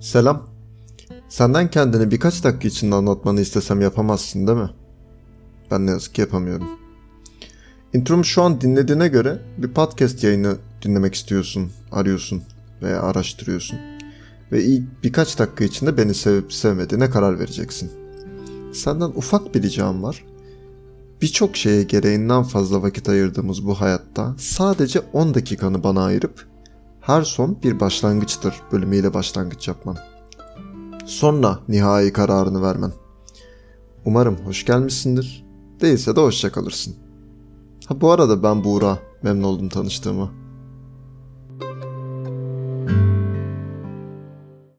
Selam. Senden kendini birkaç dakika içinde anlatmanı istesem yapamazsın değil mi? Ben ne yazık ki yapamıyorum. Intromu şu an dinlediğine göre bir podcast yayını dinlemek istiyorsun, arıyorsun veya araştırıyorsun. Ve ilk birkaç dakika içinde beni sevip sevmediğine karar vereceksin. Senden ufak bir ricam var. Birçok şeye gereğinden fazla vakit ayırdığımız bu hayatta sadece 10 dakikanı bana ayırıp her son bir başlangıçtır bölümüyle başlangıç yapman. Sonra nihai kararını vermen. Umarım hoş gelmişsindir. Değilse de hoşça kalırsın. Ha bu arada ben Buğra. Memnun oldum tanıştığıma.